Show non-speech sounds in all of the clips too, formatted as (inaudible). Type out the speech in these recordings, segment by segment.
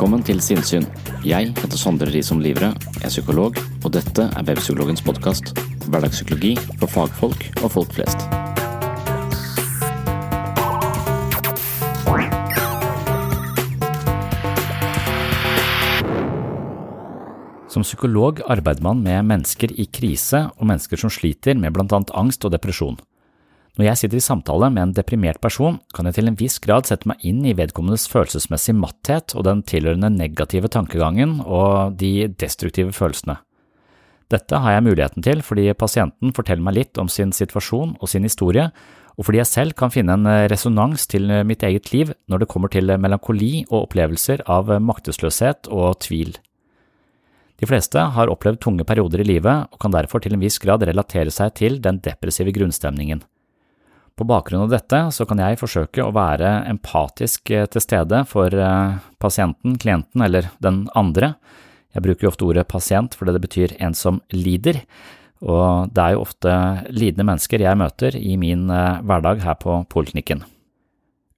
Velkommen til Sinnsyn. Jeg heter Sondre Risom Livre, er psykolog, og dette er Webpsykologens podkast. Hverdagspsykologi for fagfolk og folk flest. Som psykolog arbeider man med mennesker i krise og mennesker som sliter med annet angst og depresjon. Når jeg sitter i samtale med en deprimert person, kan jeg til en viss grad sette meg inn i vedkommendes følelsesmessige matthet og den tilhørende negative tankegangen og de destruktive følelsene. Dette har jeg muligheten til fordi pasienten forteller meg litt om sin situasjon og sin historie, og fordi jeg selv kan finne en resonans til mitt eget liv når det kommer til melankoli og opplevelser av maktesløshet og tvil. De fleste har opplevd tunge perioder i livet og kan derfor til en viss grad relatere seg til den depressive grunnstemningen. På bakgrunn av dette så kan jeg forsøke å være empatisk til stede for pasienten, klienten eller den andre. Jeg bruker jo ofte ordet pasient fordi det betyr en som lider, og det er jo ofte lidende mennesker jeg møter i min hverdag her på poliklinikken.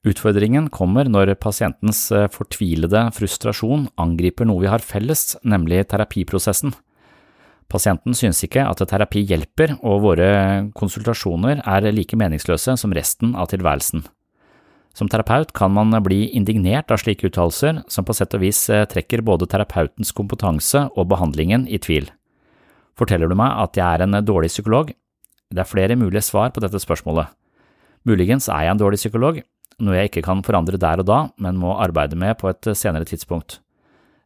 Utfordringen kommer når pasientens fortvilede frustrasjon angriper noe vi har felles, nemlig terapiprosessen. Pasienten synes ikke at terapi hjelper, og våre konsultasjoner er like meningsløse som resten av tilværelsen. Som terapeut kan man bli indignert av slike uttalelser, som på sett og vis trekker både terapeutens kompetanse og behandlingen i tvil. Forteller du meg at jeg er en dårlig psykolog? Det er flere mulige svar på dette spørsmålet. Muligens er jeg en dårlig psykolog, noe jeg ikke kan forandre der og da, men må arbeide med på et senere tidspunkt.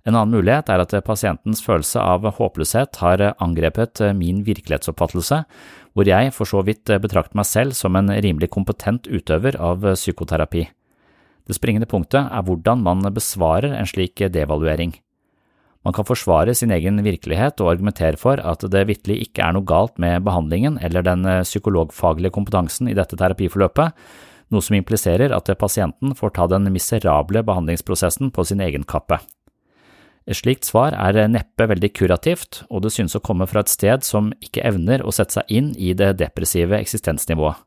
En annen mulighet er at pasientens følelse av håpløshet har angrepet min virkelighetsoppfattelse, hvor jeg for så vidt betrakter meg selv som en rimelig kompetent utøver av psykoterapi. Det springende punktet er hvordan man besvarer en slik devaluering. Man kan forsvare sin egen virkelighet og argumentere for at det vitterlig ikke er noe galt med behandlingen eller den psykologfaglige kompetansen i dette terapiforløpet, noe som impliserer at pasienten får ta den miserable behandlingsprosessen på sin egen kappe. Et slikt svar er neppe veldig kurativt, og det synes å komme fra et sted som ikke evner å sette seg inn i det depressive eksistensnivået.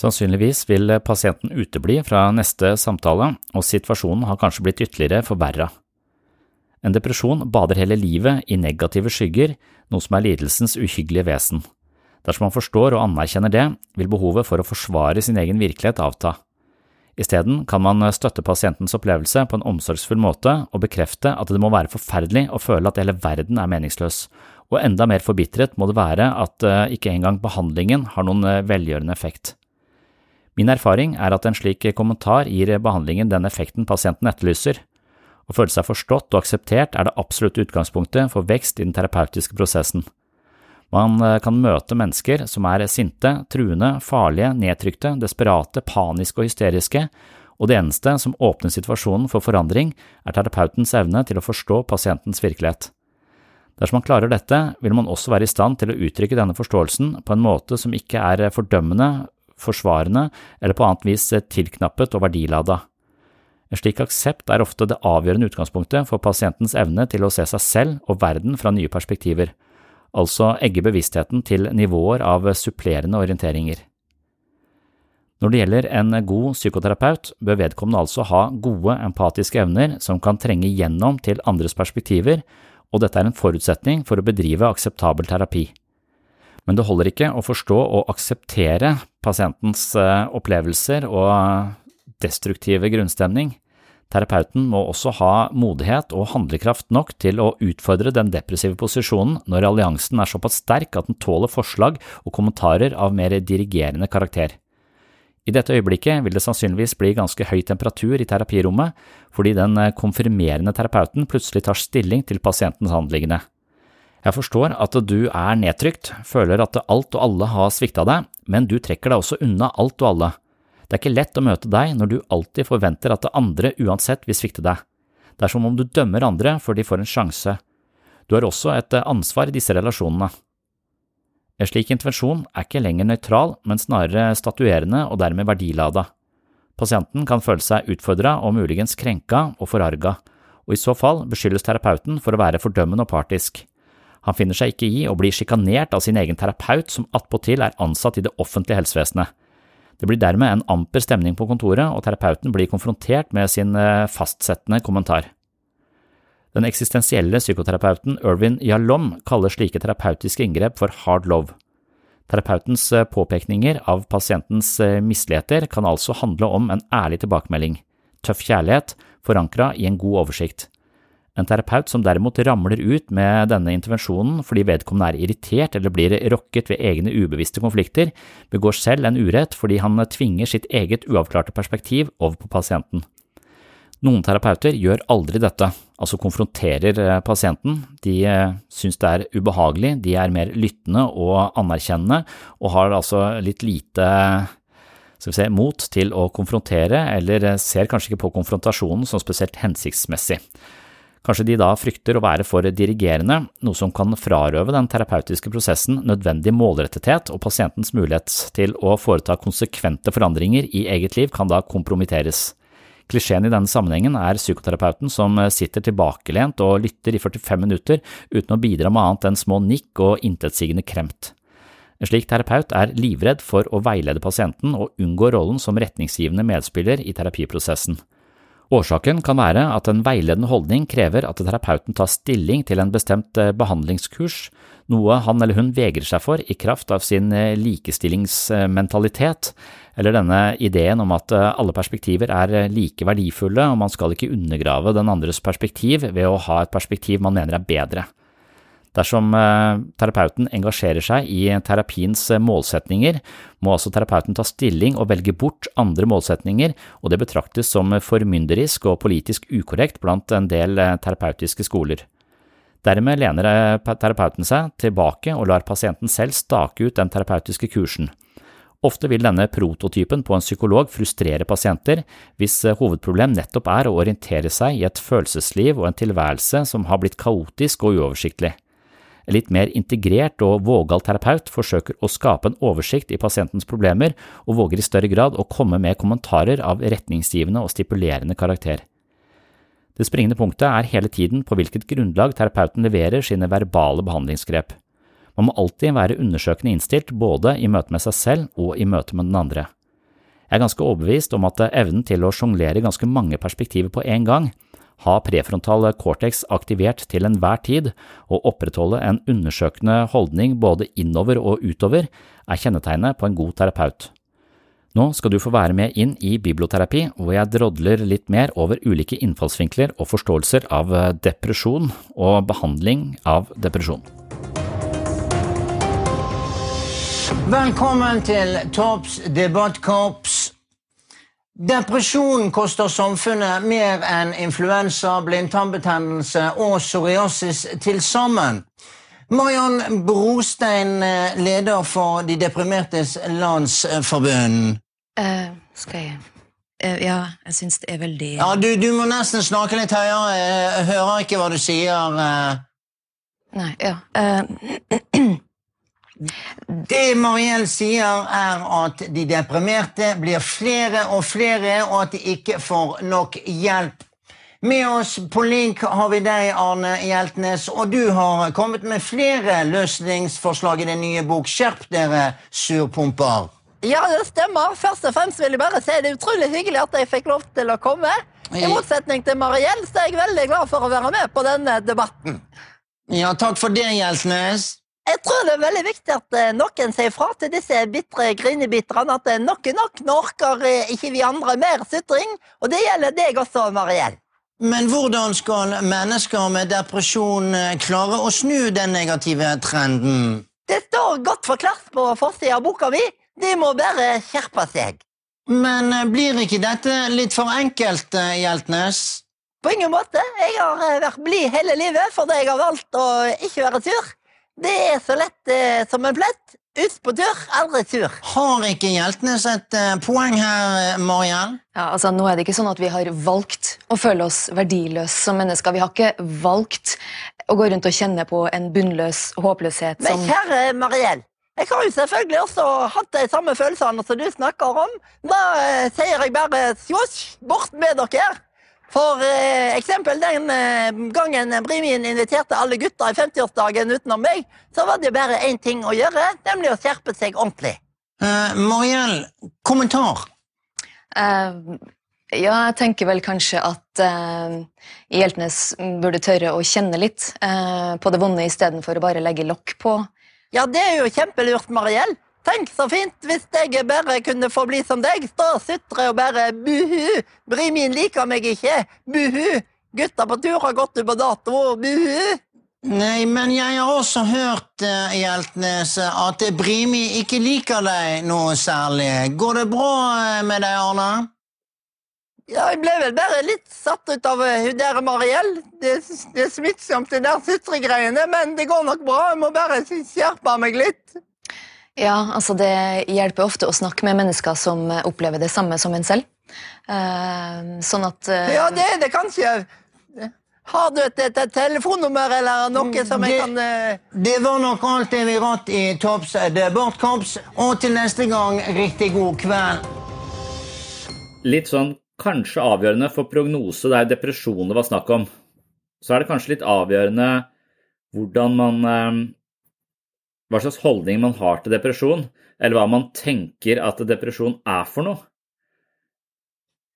Sannsynligvis vil pasienten utebli fra neste samtale, og situasjonen har kanskje blitt ytterligere forverra. En depresjon bader hele livet i negative skygger, noe som er lidelsens uhyggelige vesen. Dersom man forstår og anerkjenner det, vil behovet for å forsvare sin egen virkelighet avta. Isteden kan man støtte pasientens opplevelse på en omsorgsfull måte og bekrefte at det må være forferdelig å føle at hele verden er meningsløs, og enda mer forbitret må det være at ikke engang behandlingen har noen velgjørende effekt. Min erfaring er at en slik kommentar gir behandlingen den effekten pasienten etterlyser. Å føle seg forstått og akseptert er det absolutte utgangspunktet for vekst i den terapeutiske prosessen. Man kan møte mennesker som er sinte, truende, farlige, nedtrykte, desperate, paniske og hysteriske, og det eneste som åpner situasjonen for forandring, er terapeutens evne til å forstå pasientens virkelighet. Dersom man klarer dette, vil man også være i stand til å uttrykke denne forståelsen på en måte som ikke er fordømmende, forsvarende eller på annet vis tilknappet og verdilada. En slik aksept er ofte det avgjørende utgangspunktet for pasientens evne til å se seg selv og verden fra nye perspektiver, altså egge bevisstheten til nivåer av supplerende orienteringer. Når det gjelder en god psykoterapeut, bør vedkommende altså ha gode empatiske evner som kan trenge gjennom til andres perspektiver, og dette er en forutsetning for å bedrive akseptabel terapi. Men det holder ikke å forstå og akseptere pasientens eh, opplevelser og destruktive grunnstemning. Terapeuten må også ha modighet og handlekraft nok til å utfordre den depressive posisjonen når alliansen er såpass sterk at den tåler forslag og kommentarer av mer dirigerende karakter. I dette øyeblikket vil det sannsynligvis bli ganske høy temperatur i terapirommet fordi den konfirmerende terapeuten plutselig tar stilling til pasientens anliggende. Jeg forstår at du er nedtrykt, føler at alt og alle har svikta deg, men du trekker deg også unna alt og alle. Det er ikke lett å møte deg når du alltid forventer at det andre uansett vil svikte deg. Det er som om du dømmer andre før de får en sjanse. Du har også et ansvar i disse relasjonene. En slik intervensjon er ikke lenger nøytral, men snarere statuerende og dermed verdilada. Pasienten kan føle seg utfordra og muligens krenka og forarga, og i så fall beskyldes terapeuten for å være fordømmende og partisk. Han finner seg ikke i å bli sjikanert av sin egen terapeut som attpåtil er ansatt i det offentlige helsevesenet. Det blir dermed en amper stemning på kontoret, og terapeuten blir konfrontert med sin eh, fastsettende kommentar. Den eksistensielle psykoterapeuten Irvin Yalom kaller slike terapeutiske inngrep for hard love. Terapeutens eh, påpekninger av pasientens eh, misligheter kan altså handle om en ærlig tilbakemelding, tøff kjærlighet, forankra i en god oversikt. En terapeut som derimot ramler ut med denne intervensjonen fordi vedkommende er irritert eller blir rokket ved egne ubevisste konflikter, begår selv en urett fordi han tvinger sitt eget uavklarte perspektiv over på pasienten. Noen terapeuter gjør aldri dette, altså konfronterer eh, pasienten, de eh, synes det er ubehagelig, de er mer lyttende og anerkjennende, og har altså litt lite se, mot til å konfrontere, eller eh, ser kanskje ikke på konfrontasjonen som spesielt hensiktsmessig. Kanskje de da frykter å være for dirigerende, noe som kan frarøve den terapeutiske prosessen nødvendig målrettethet, og pasientens mulighet til å foreta konsekvente forandringer i eget liv kan da kompromitteres. Klisjeen i denne sammenhengen er psykoterapeuten som sitter tilbakelent og lytter i 45 minutter uten å bidra med annet enn små nikk og intetsigende kremt. En slik terapeut er livredd for å veilede pasienten og unngå rollen som retningsgivende medspiller i terapiprosessen. Årsaken kan være at en veiledende holdning krever at terapeuten tar stilling til en bestemt eh, behandlingskurs, noe han eller hun vegrer seg for i kraft av sin eh, likestillingsmentalitet, eller denne ideen om at eh, alle perspektiver er like verdifulle og man skal ikke undergrave den andres perspektiv ved å ha et perspektiv man mener er bedre. Dersom eh, terapeuten engasjerer seg i terapiens eh, målsetninger, må altså terapeuten ta stilling og velge bort andre målsetninger, og det betraktes som formynderisk og politisk ukorrekt blant en del eh, terapeutiske skoler. Dermed lener terapeuten seg tilbake og lar pasienten selv stake ut den terapeutiske kursen. Ofte vil denne prototypen på en psykolog frustrere pasienter, hvis hovedproblem nettopp er å orientere seg i et følelsesliv og en tilværelse som har blitt kaotisk og uoversiktlig. En litt mer integrert og vågal terapeut forsøker å skape en oversikt i pasientens problemer og våger i større grad å komme med kommentarer av retningsgivende og stipulerende karakter. Det springende punktet er hele tiden på hvilket grunnlag terapeuten leverer sine verbale behandlingsgrep. Man må alltid være undersøkende innstilt både i møte med seg selv og i møte med den andre. Jeg er ganske overbevist om at evnen til å sjonglere ganske mange perspektiver på en gang ha prefrontal cortex aktivert til enhver tid og opprettholde en undersøkende holdning både innover og utover er kjennetegnet på en god terapeut. Nå skal du få være med inn i biblioterapi, hvor jeg drodler litt mer over ulike innfallsvinkler og forståelser av depresjon og behandling av depresjon. Velkommen til Topps debattkorps. Depresjon koster samfunnet mer enn influensa, blindtarmbetennelse og psoriasis til sammen. Mariann Brostein, eh, leder for De deprimertes landsforbund. Uh, skal jeg uh, Ja, jeg syns det er veldig Ja, du, du, må nesten snakke litt høyere. Jeg hører ikke hva du sier. Nei, ja. (clears throat) Det Mariell sier, er at de deprimerte blir flere og flere, og at de ikke får nok hjelp. Med oss på link har vi deg, Arne Hjeltnes, og du har kommet med flere løsningsforslag i din nye bok. Skjerp dere, surpumper. Ja, det stemmer. Først og fremst vil jeg bare si det er utrolig hyggelig at jeg fikk lov til å komme. I motsetning til Mariell så er jeg veldig glad for å være med på denne debatten. Ja, takk for det, Hjeltnes. Jeg tror det er veldig viktig at eh, noen sier fra til disse bitre grinebiterne at eh, nok er nok, nå orker eh, ikke vi andre mer sutring. Og det gjelder deg også, Mariell. Men hvordan skal mennesker med depresjon klare å snu den negative trenden? Det står godt forklart på forsida av boka mi. De må bare skjerpe seg. Men blir ikke dette litt for enkelt, Hjeltnes? På ingen måte. Jeg har vært blid hele livet fordi jeg har valgt å ikke være sur. Det er så lett eh, som en plett. Ut på dør, aldri tur. Har ikke Hjeltnes et eh, poeng her, Mariann? Ja, altså Nå er det ikke sånn at vi har valgt å føle oss verdiløse som mennesker. Vi har ikke valgt å gå rundt og kjenne på en bunnløs håpløshet som Men kjære Mariell, jeg har jo selvfølgelig også hatt de samme følelsene som du snakker om. Da eh, sier jeg bare sjosj, bort med dere. For eh, eksempel den eh, gangen Brimin inviterte alle gutta i 50-årsdagen utenom meg, så var det bare én ting å gjøre, nemlig å skjerpe seg ordentlig. Eh, Mariell, kommentar? Eh, ja, jeg tenker vel kanskje at uh, Hjeltnes burde tørre å kjenne litt eh, på det vonde istedenfor å bare legge lokk på. Ja, det er jo kjempelurt, Mariell. Tenk så fint hvis jeg bare kunne få bli som deg. Stå og sutre og bare buhu. Brimin liker meg ikke. Buhu. Gutta på tur har gått ut på dato. Buhu. Nei, men jeg har også hørt, eh, Hjeltnes, at Brimi ikke liker deg noe særlig. Går det bra eh, med deg, Arne? Ja, jeg ble vel bare litt satt ut av eh, hun der Mariell. Det, det er smittsomt, det der sutregreiene, men det går nok bra. Jeg må bare skjerpe meg litt. Ja, altså Det hjelper ofte å snakke med mennesker som opplever det samme som en selv. Uh, sånn at uh, Ja, det er det kanskje. Har du et, et, et telefonnummer eller noe som jeg Det- kan uh... Det var nok alt det vi ratt i Topps debattkorps, og til neste gang, riktig god kveld. Litt sånn kanskje avgjørende for prognose, der er depresjon det var snakk om. Så er det kanskje litt avgjørende hvordan man Hva slags holdning man har til depresjon, eller hva man tenker at depresjon er for noe.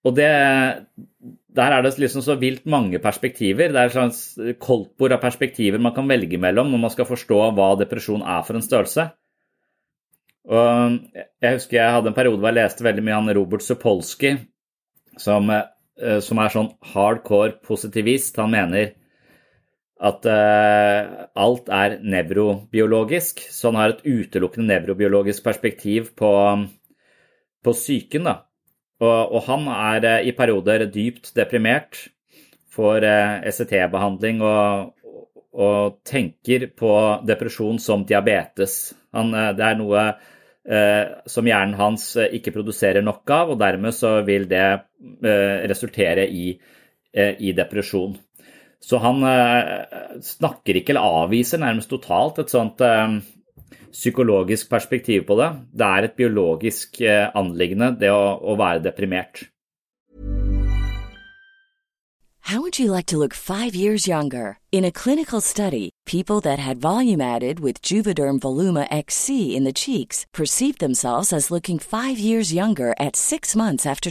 Og det Der er det liksom så vilt mange perspektiver. Det er et slags koldtbord av perspektiver man kan velge mellom når man skal forstå hva depresjon er for en størrelse. Og jeg husker jeg hadde en periode hvor jeg leste veldig mye han Robert Sapolsky, som, eh, som er sånn hardcore positivist. Han mener at uh, alt er nevrobiologisk, så han har et utelukkende nevrobiologisk perspektiv på, på psyken. da. Og, og han er uh, i perioder dypt deprimert, får uh, ECT-behandling og, og tenker på depresjon som diabetes. Han, eh, det er noe eh, som hjernen hans eh, ikke produserer nok av, og dermed så vil det eh, resultere i, eh, i depresjon. Så han eh, snakker ikke eller avviser nærmest totalt et sånt eh, psykologisk perspektiv på det. Det er et biologisk eh, anliggende, det å, å være deprimert. How would you like to look five years younger? In a clinical study, people that had volume Juvederm Voluma XC in the cheeks perceived themselves as looking five years younger at six months after.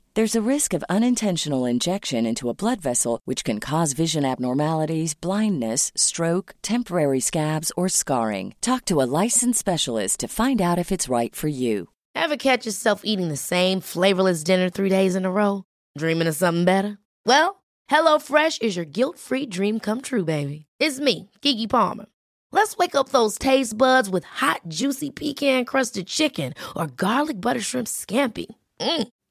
There's a risk of unintentional injection into a blood vessel, which can cause vision abnormalities, blindness, stroke, temporary scabs, or scarring. Talk to a licensed specialist to find out if it's right for you. Ever catch yourself eating the same flavorless dinner three days in a row? Dreaming of something better? Well, HelloFresh is your guilt-free dream come true, baby. It's me, Kiki Palmer. Let's wake up those taste buds with hot, juicy pecan-crusted chicken or garlic butter shrimp scampi. Mm.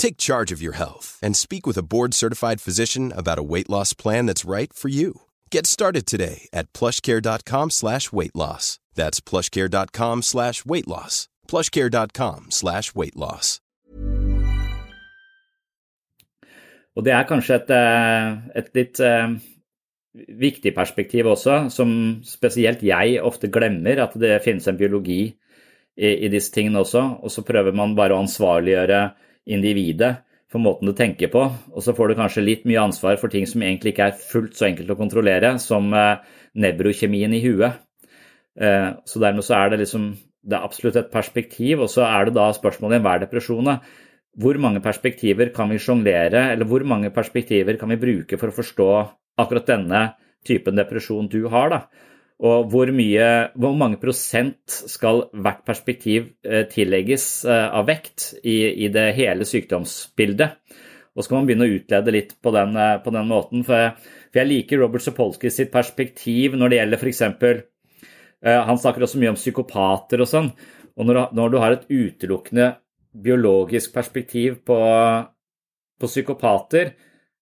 Take charge of your health and speak with a board-certified physician about a weight loss plan that's right for you. Get started today at plushcare.com slash weight loss. That's plushcare.com slash weight loss. plushcare.com slash weight loss. Og det er kanskje et, eh, et litt eh, viktig perspektiv også, som spesielt jeg ofte glemmer, at det finnes en biologi i, i disse tingene også. Og så prøver man bare å ansvarliggjøre individet for måten du tenker på. Og så får du kanskje litt mye ansvar for ting som egentlig ikke er fullt så enkelt å kontrollere, som eh, nevrokjemien i huet. Så dermed så er det liksom det er absolutt et perspektiv, og så er det da spørsmålet i hver depresjon hvor mange perspektiver kan vi sjonglere, eller hvor mange perspektiver kan vi bruke for å forstå akkurat denne typen depresjon du har? da? Og hvor, mye, hvor mange prosent skal hvert perspektiv eh, tillegges eh, av vekt i, i, det hele sykdomsbildet? Og så kan man begynne å utlede litt på den, eh, på den måten. For jeg, for jeg, liker Robert Sapolsky sitt perspektiv når det gjelder f.eks. Han snakker også mye om psykopater og sånn. Og når, når du har et utelukkende biologisk perspektiv på, på psykopater,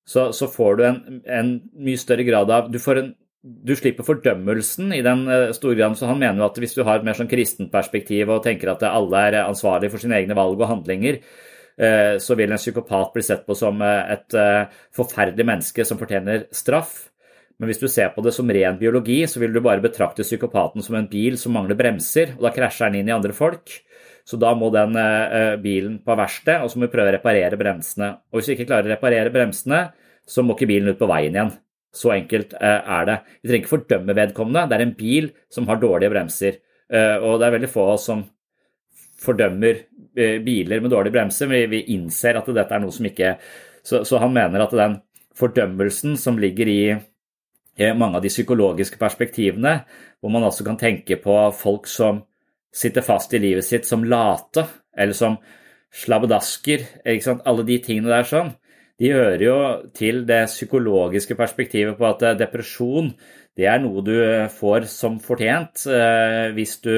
så, så, får du en, en, mye større grad av du, får en, du slipper fordømmelsen i den uh, store grad. Så han mener jo at hvis du har et mer sånn kristent perspektiv og tenker at alle er ansvarlig for sine egne valg og handlinger, uh, så vil en psykopat bli sett på som et forferdelig menneske som fortjener straff. Men hvis du ser på det som ren biologi, så vil du bare betrakte psykopaten som en bil som mangler bremser, og da krasjer den inn i andre folk. Så da må den eh, bilen på verksted, og så må vi prøve å reparere bremsene. Og hvis vi ikke klarer å reparere bremsene, så må ikke bilen ut på veien igjen. Så enkelt eh, er det. Vi trenger ikke fordømme vedkommende. Det er en bil som har dårlige bremser. Eh, og det er veldig få av oss som fordømmer biler med dårlige bremser, men vi innser at dette er noe som ikke Så, så han mener at den fordømmelsen som ligger i mange av de psykologiske perspektivene, hvor man altså kan tenke på folk som sitter fast i livet sitt som late, eller som slabbedasker, alle de tingene der sånn, de hører jo til det psykologiske perspektivet på at eh, depresjon det er noe du får som fortjent eh, hvis du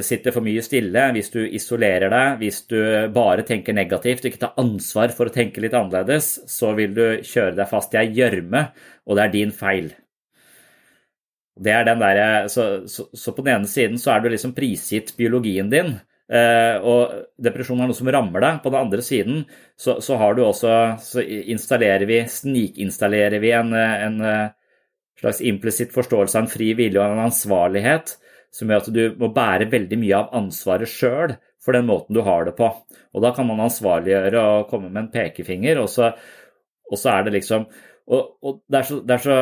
sitter for mye stille, hvis du isolerer deg, hvis du bare tenker negativt og ikke tar ansvar for å tenke litt annerledes, så vil du kjøre deg fast i ei gjørme, og det er din feil. Er der, så, så, så, på den ene siden så er du liksom prisgitt biologien din, eh, og depresjon er noe som rammer deg. På den andre siden så, så også Så installerer vi, snikinstallerer vi en, en eh, slags implisitt forståelse av en fri vilje og en ansvarlighet som gjør at du må bære veldig mye av ansvaret sjøl for den måten du har det på. Og da kan man ansvarliggjøre og komme med en pekefinger, og så, og så er det liksom og, og det, er så, det, er så,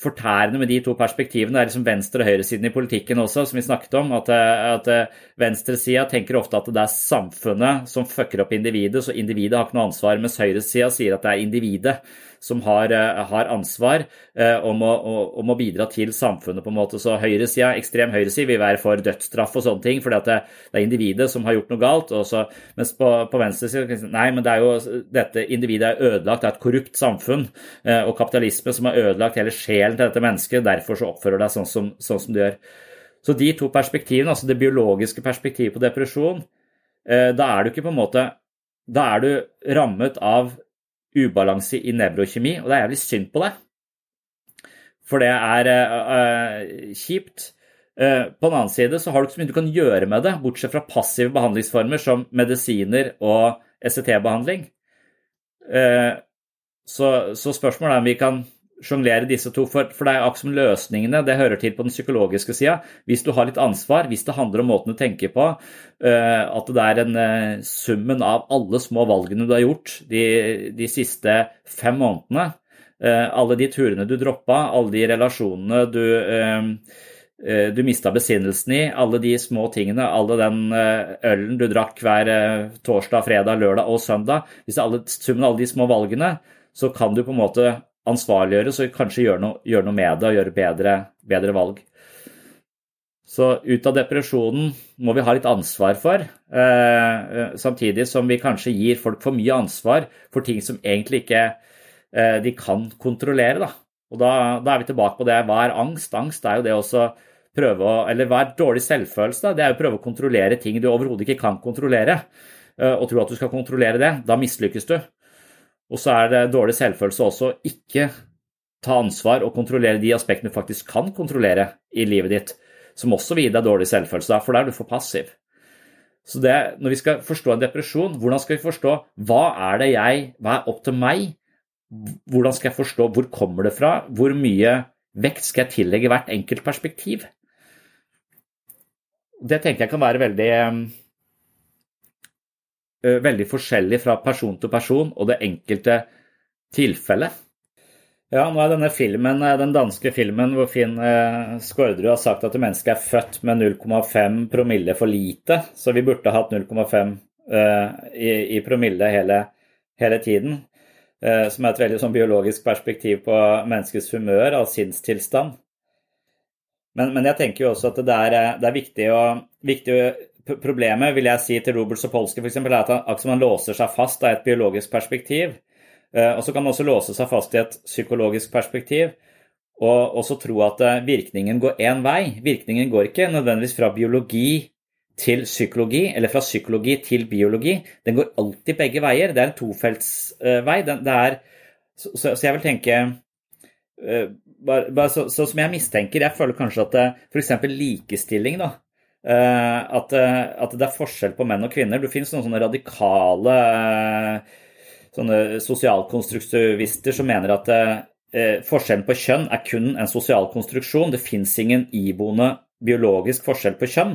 fortærende med de to perspektivene. Det er liksom venstre- og høyresiden i politikken også, som vi snakket om. At, at venstresida tenker ofte at det er samfunnet som fucker opp individet, så individet har ikke noe ansvar. Mens høyresida sier at det er individet som har, eh, har ansvar eh, om å, om å, bidra til samfunnet, på en måte. Så høyresida, ekstrem høyreside vil være for dødsstraff og sånne ting, fordi at det, er individet som har gjort noe galt. Så, mens på, på venstresida nei, men det er jo dette individet er ødelagt det er et korrupt samfunn eh, og kapitalisme som har ødelagt hele sjelen til dette mennesket. Derfor så oppfører det deg sånn som, sånn som du gjør. Så de to perspektivene, altså det biologiske perspektivet på depresjon, da er du ikke på en måte Da er du rammet av ubalanse i nevrokjemi, og det er jævlig synd på det. For det er uh, kjipt. Uh, på den annen side så har du ikke så mye du kan gjøre med det, bortsett fra passive behandlingsformer som medisiner og ECT-behandling. Uh, så, så, spørsmålet er om vi kan sjonglere disse to, for, for det er akkurat som løsningene. Det hører til på den psykologiske sida. Hvis du har litt ansvar, hvis det handler om måten du tenker på, uh, at det er en uh, summen av alle små valgene du har gjort de, de siste fem månedene, Alle de turene du droppa, alle de relasjonene du du mista besinnelsen i, alle de små tingene, alle den ølen du drakk hver torsdag, fredag, lørdag og søndag. Hvis det alle, summen av alle de små valgene, så kan du på en måte ansvarliggjøres og kanskje gjøre noe, gjør noe med det og gjøre bedre, bedre, valg. Så ut av depresjonen må vi ha litt ansvar for, eh, samtidig som vi kanskje gir folk for mye ansvar for ting som egentlig ikke eh, de kan kontrollere. Da. Og da, da, er vi tilbake på det. Hva er angst? Angst er jo det også prøve å Eller hva er dårlig selvfølelse? Det er jo å prøve å kontrollere ting du overhodet ikke kan kontrollere, eh, og tro at du skal kontrollere det. Da mislykkes du. Og så er det dårlig selvfølelse også ikke ta ansvar og kontrollere de aspektene du faktisk kan kontrollere i livet ditt, som også vil gi deg dårlig selvfølelse, for da er du for passiv. Så det, når vi skal forstå en depresjon, hvordan skal vi forstå hva er det jeg, hva er opp til meg? Hvordan skal jeg forstå hvor kommer det fra? Hvor mye vekt skal jeg tillegge hvert enkelt perspektiv? Det tenker jeg kan være veldig Eh, veldig forskjellig fra person til person og det enkelte tilfellet. Ja, nå er denne filmen, eh, den danske filmen hvor Finn eh, Skårderud har sagt at mennesket er født med 0,5 promille for lite, så vi burde hatt 0,5 i, promille hele, hele tiden. Som er et veldig sånn biologisk perspektiv på menneskets humør av sinnstilstand. Men, men, jeg tenker jo også at det er, det er viktig, å, viktig å Problemet vil jeg si til Robert Sapolsky for eksempel, er at han, han låser seg fast av et biologisk perspektiv. Eh, og så kan han også låse seg fast i et psykologisk perspektiv. Og også tro at eh, virkningen går én vei. Virkningen går ikke nødvendigvis fra biologi til psykologi, eller fra psykologi til biologi. Den går alltid begge veier. Det er en tofeltsvei. Så, så, jeg vil tenke eh, bare, bare så, så, som jeg mistenker, jeg føler kanskje at f.eks. likestilling da, Eh, at, eh, at, det er forskjell på menn og kvinner. Det finnes noen sånne radikale eh, sånne sosialkonstruktivister som mener at forskjellen på kjønn er kun en sosial konstruksjon. Det fins ingen iboende biologisk forskjell på kjønn.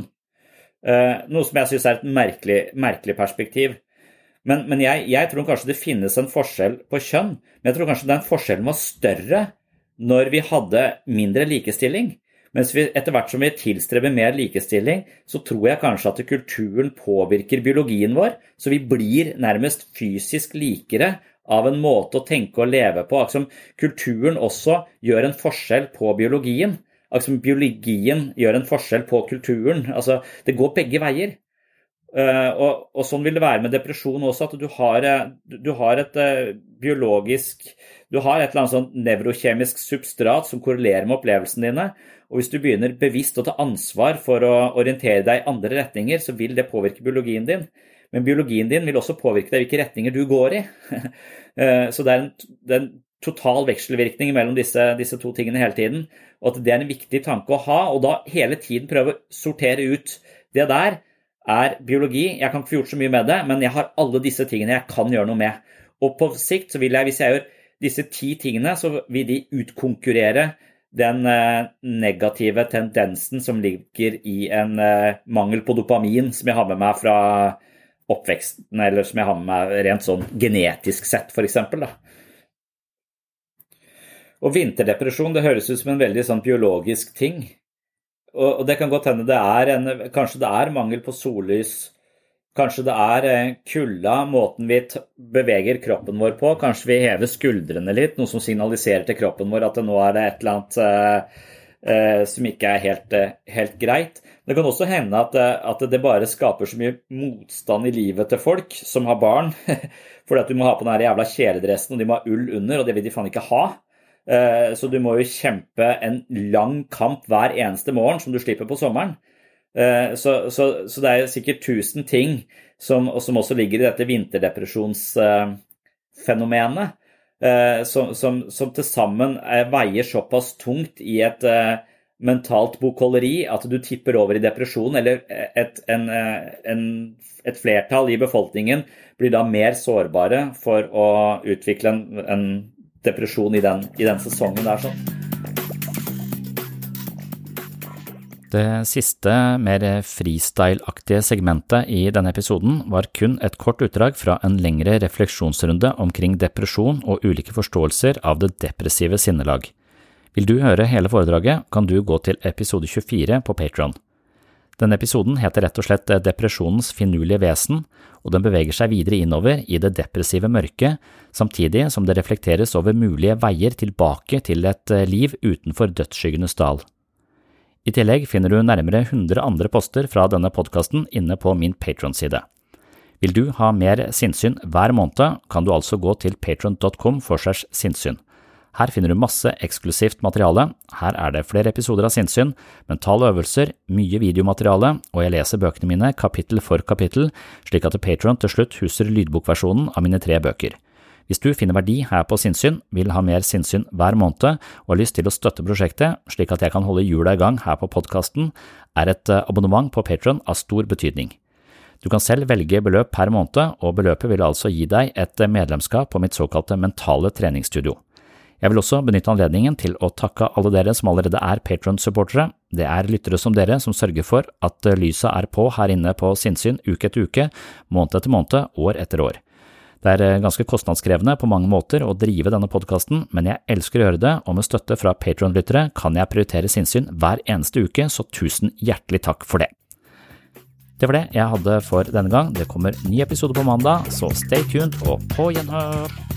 Noe som jeg syns er et merkelig, merkelig perspektiv. Men, men jeg, jeg, tror kanskje det finnes en forskjell på kjønn. Men jeg tror kanskje den forskjellen var større når vi hadde mindre likestilling. Mens vi, etter hvert som vi tilstreber mer likestilling, så tror jeg kanskje at kulturen påvirker biologien vår, så vi blir nærmest fysisk likere av en måte å tenke og leve på. Altså, kulturen også gjør en forskjell på biologien. Altså, biologien gjør en forskjell på kulturen. Altså, det går begge veier. Uh, og, og, sånn vil det være med depresjon også, at du har, eh, du har et uh, biologisk Du har et eller annet sånn nevrokjemisk substrat som korrelerer med opplevelsene dine. Og hvis du begynner bevisst å ta ansvar for å orientere deg i andre retninger, så vil det påvirke biologien din. Men biologien din vil også påvirke deg hvilke retninger du går i. (laughs) Eh, så det er, en, det er en, total vekselvirkning mellom disse, disse, to tingene hele tiden. Og at det er en viktig tanke å ha, og da hele tiden prøve å sortere ut det der er biologi. Jeg kan ikke få gjort så mye med det, men jeg har alle disse tingene jeg kan gjøre noe med. Og på sikt så vil jeg, hvis jeg gjør disse ti tingene, så vil de utkonkurrere den eh, negative tendensen som ligger i en eh, mangel på dopamin som jeg har med meg fra oppveksten, eller som jeg har med meg rent sånn genetisk sett, f.eks. Og vinterdepresjon det høres ut som en veldig sånn biologisk ting. Og, det kan godt hende det er en, kanskje det er mangel på sollys Kanskje det er eh, kulda, måten vi beveger kroppen vår på. Kanskje vi hever skuldrene litt, noe som signaliserer til kroppen vår at nå er det et eller annet eh, uh, som ikke er helt, uh, helt, greit. Det kan også hende at, at, det bare skaper så mye motstand i livet til folk som har barn. (laughs) Fordi at du må ha på den jævla kjeledressen, og de må ha ull under, og det vil de faen ikke ha. Så du må jo kjempe en lang kamp hver eneste morgen som du slipper på sommeren. Eh, så, så, så, det er sikkert tusen ting som, som også ligger i dette vinterdepresjonsfenomenet, eh, som, som, som til sammen eh, veier såpass tungt i et mentalt bokholderi at du tipper over i depresjon, eller et, en, en, et flertall i befolkningen blir da mer sårbare for å utvikle en, en depresjon i den, i den sesongen der. sånn. Det siste, mer freestyle-aktige segmentet i denne episoden var kun et kort utdrag fra en lengre refleksjonsrunde omkring depresjon og ulike forståelser av det depressive sinnelag. Vil du høre hele foredraget, kan du gå til episode 24 på Patron. Denne episoden heter rett og slett Depresjonens finurlige vesen, og den beveger seg videre innover i det depressive mørket, samtidig som det reflekteres over mulige veier tilbake til et liv utenfor dødsskyggenes dal. I tillegg finner du nærmere 100 andre poster fra denne podkasten inne på min Patron-side. Vil du ha mer sinnssyn hver måned, kan du altså gå til patron.com for segs sinnssyn. Her finner du masse eksklusivt materiale, her er det flere episoder av sinnssyn, mentale øvelser, mye videomateriale, og jeg leser bøkene mine kapittel for kapittel, slik at Patron til slutt huser lydbokversjonen av mine tre bøker. Hvis du finner verdi her på sinnssyn, vil ha mer sinnssyn hver måned og har lyst til å støtte prosjektet slik at jeg kan holde hjula i gang her på podkasten, er et eh, abonnement på Patron av stor betydning. Du kan selv velge beløp per måned, og beløpet vil altså gi deg et eh, medlemskap på mitt såkalte mentale treningsstudio. Jeg vil også benytte anledningen til å takke alle dere som allerede er Patron-supportere. Det er lyttere som dere som sørger for at eh, lyset er på her inne på sinnssyn uke etter uke, måned etter måned, år etter år. Det er eh, ganske kostnadskrevende på mange måter å drive denne podkasten, men jeg elsker å gjøre det, og med støtte fra Patron-lyttere kan jeg prioritere sinnssyn hver eneste uke, så tusen hjertelig takk for det. Det var det jeg hadde for denne gang. Det kommer ny episode på mandag, så stay tuned og på gjenhør!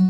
Thank you.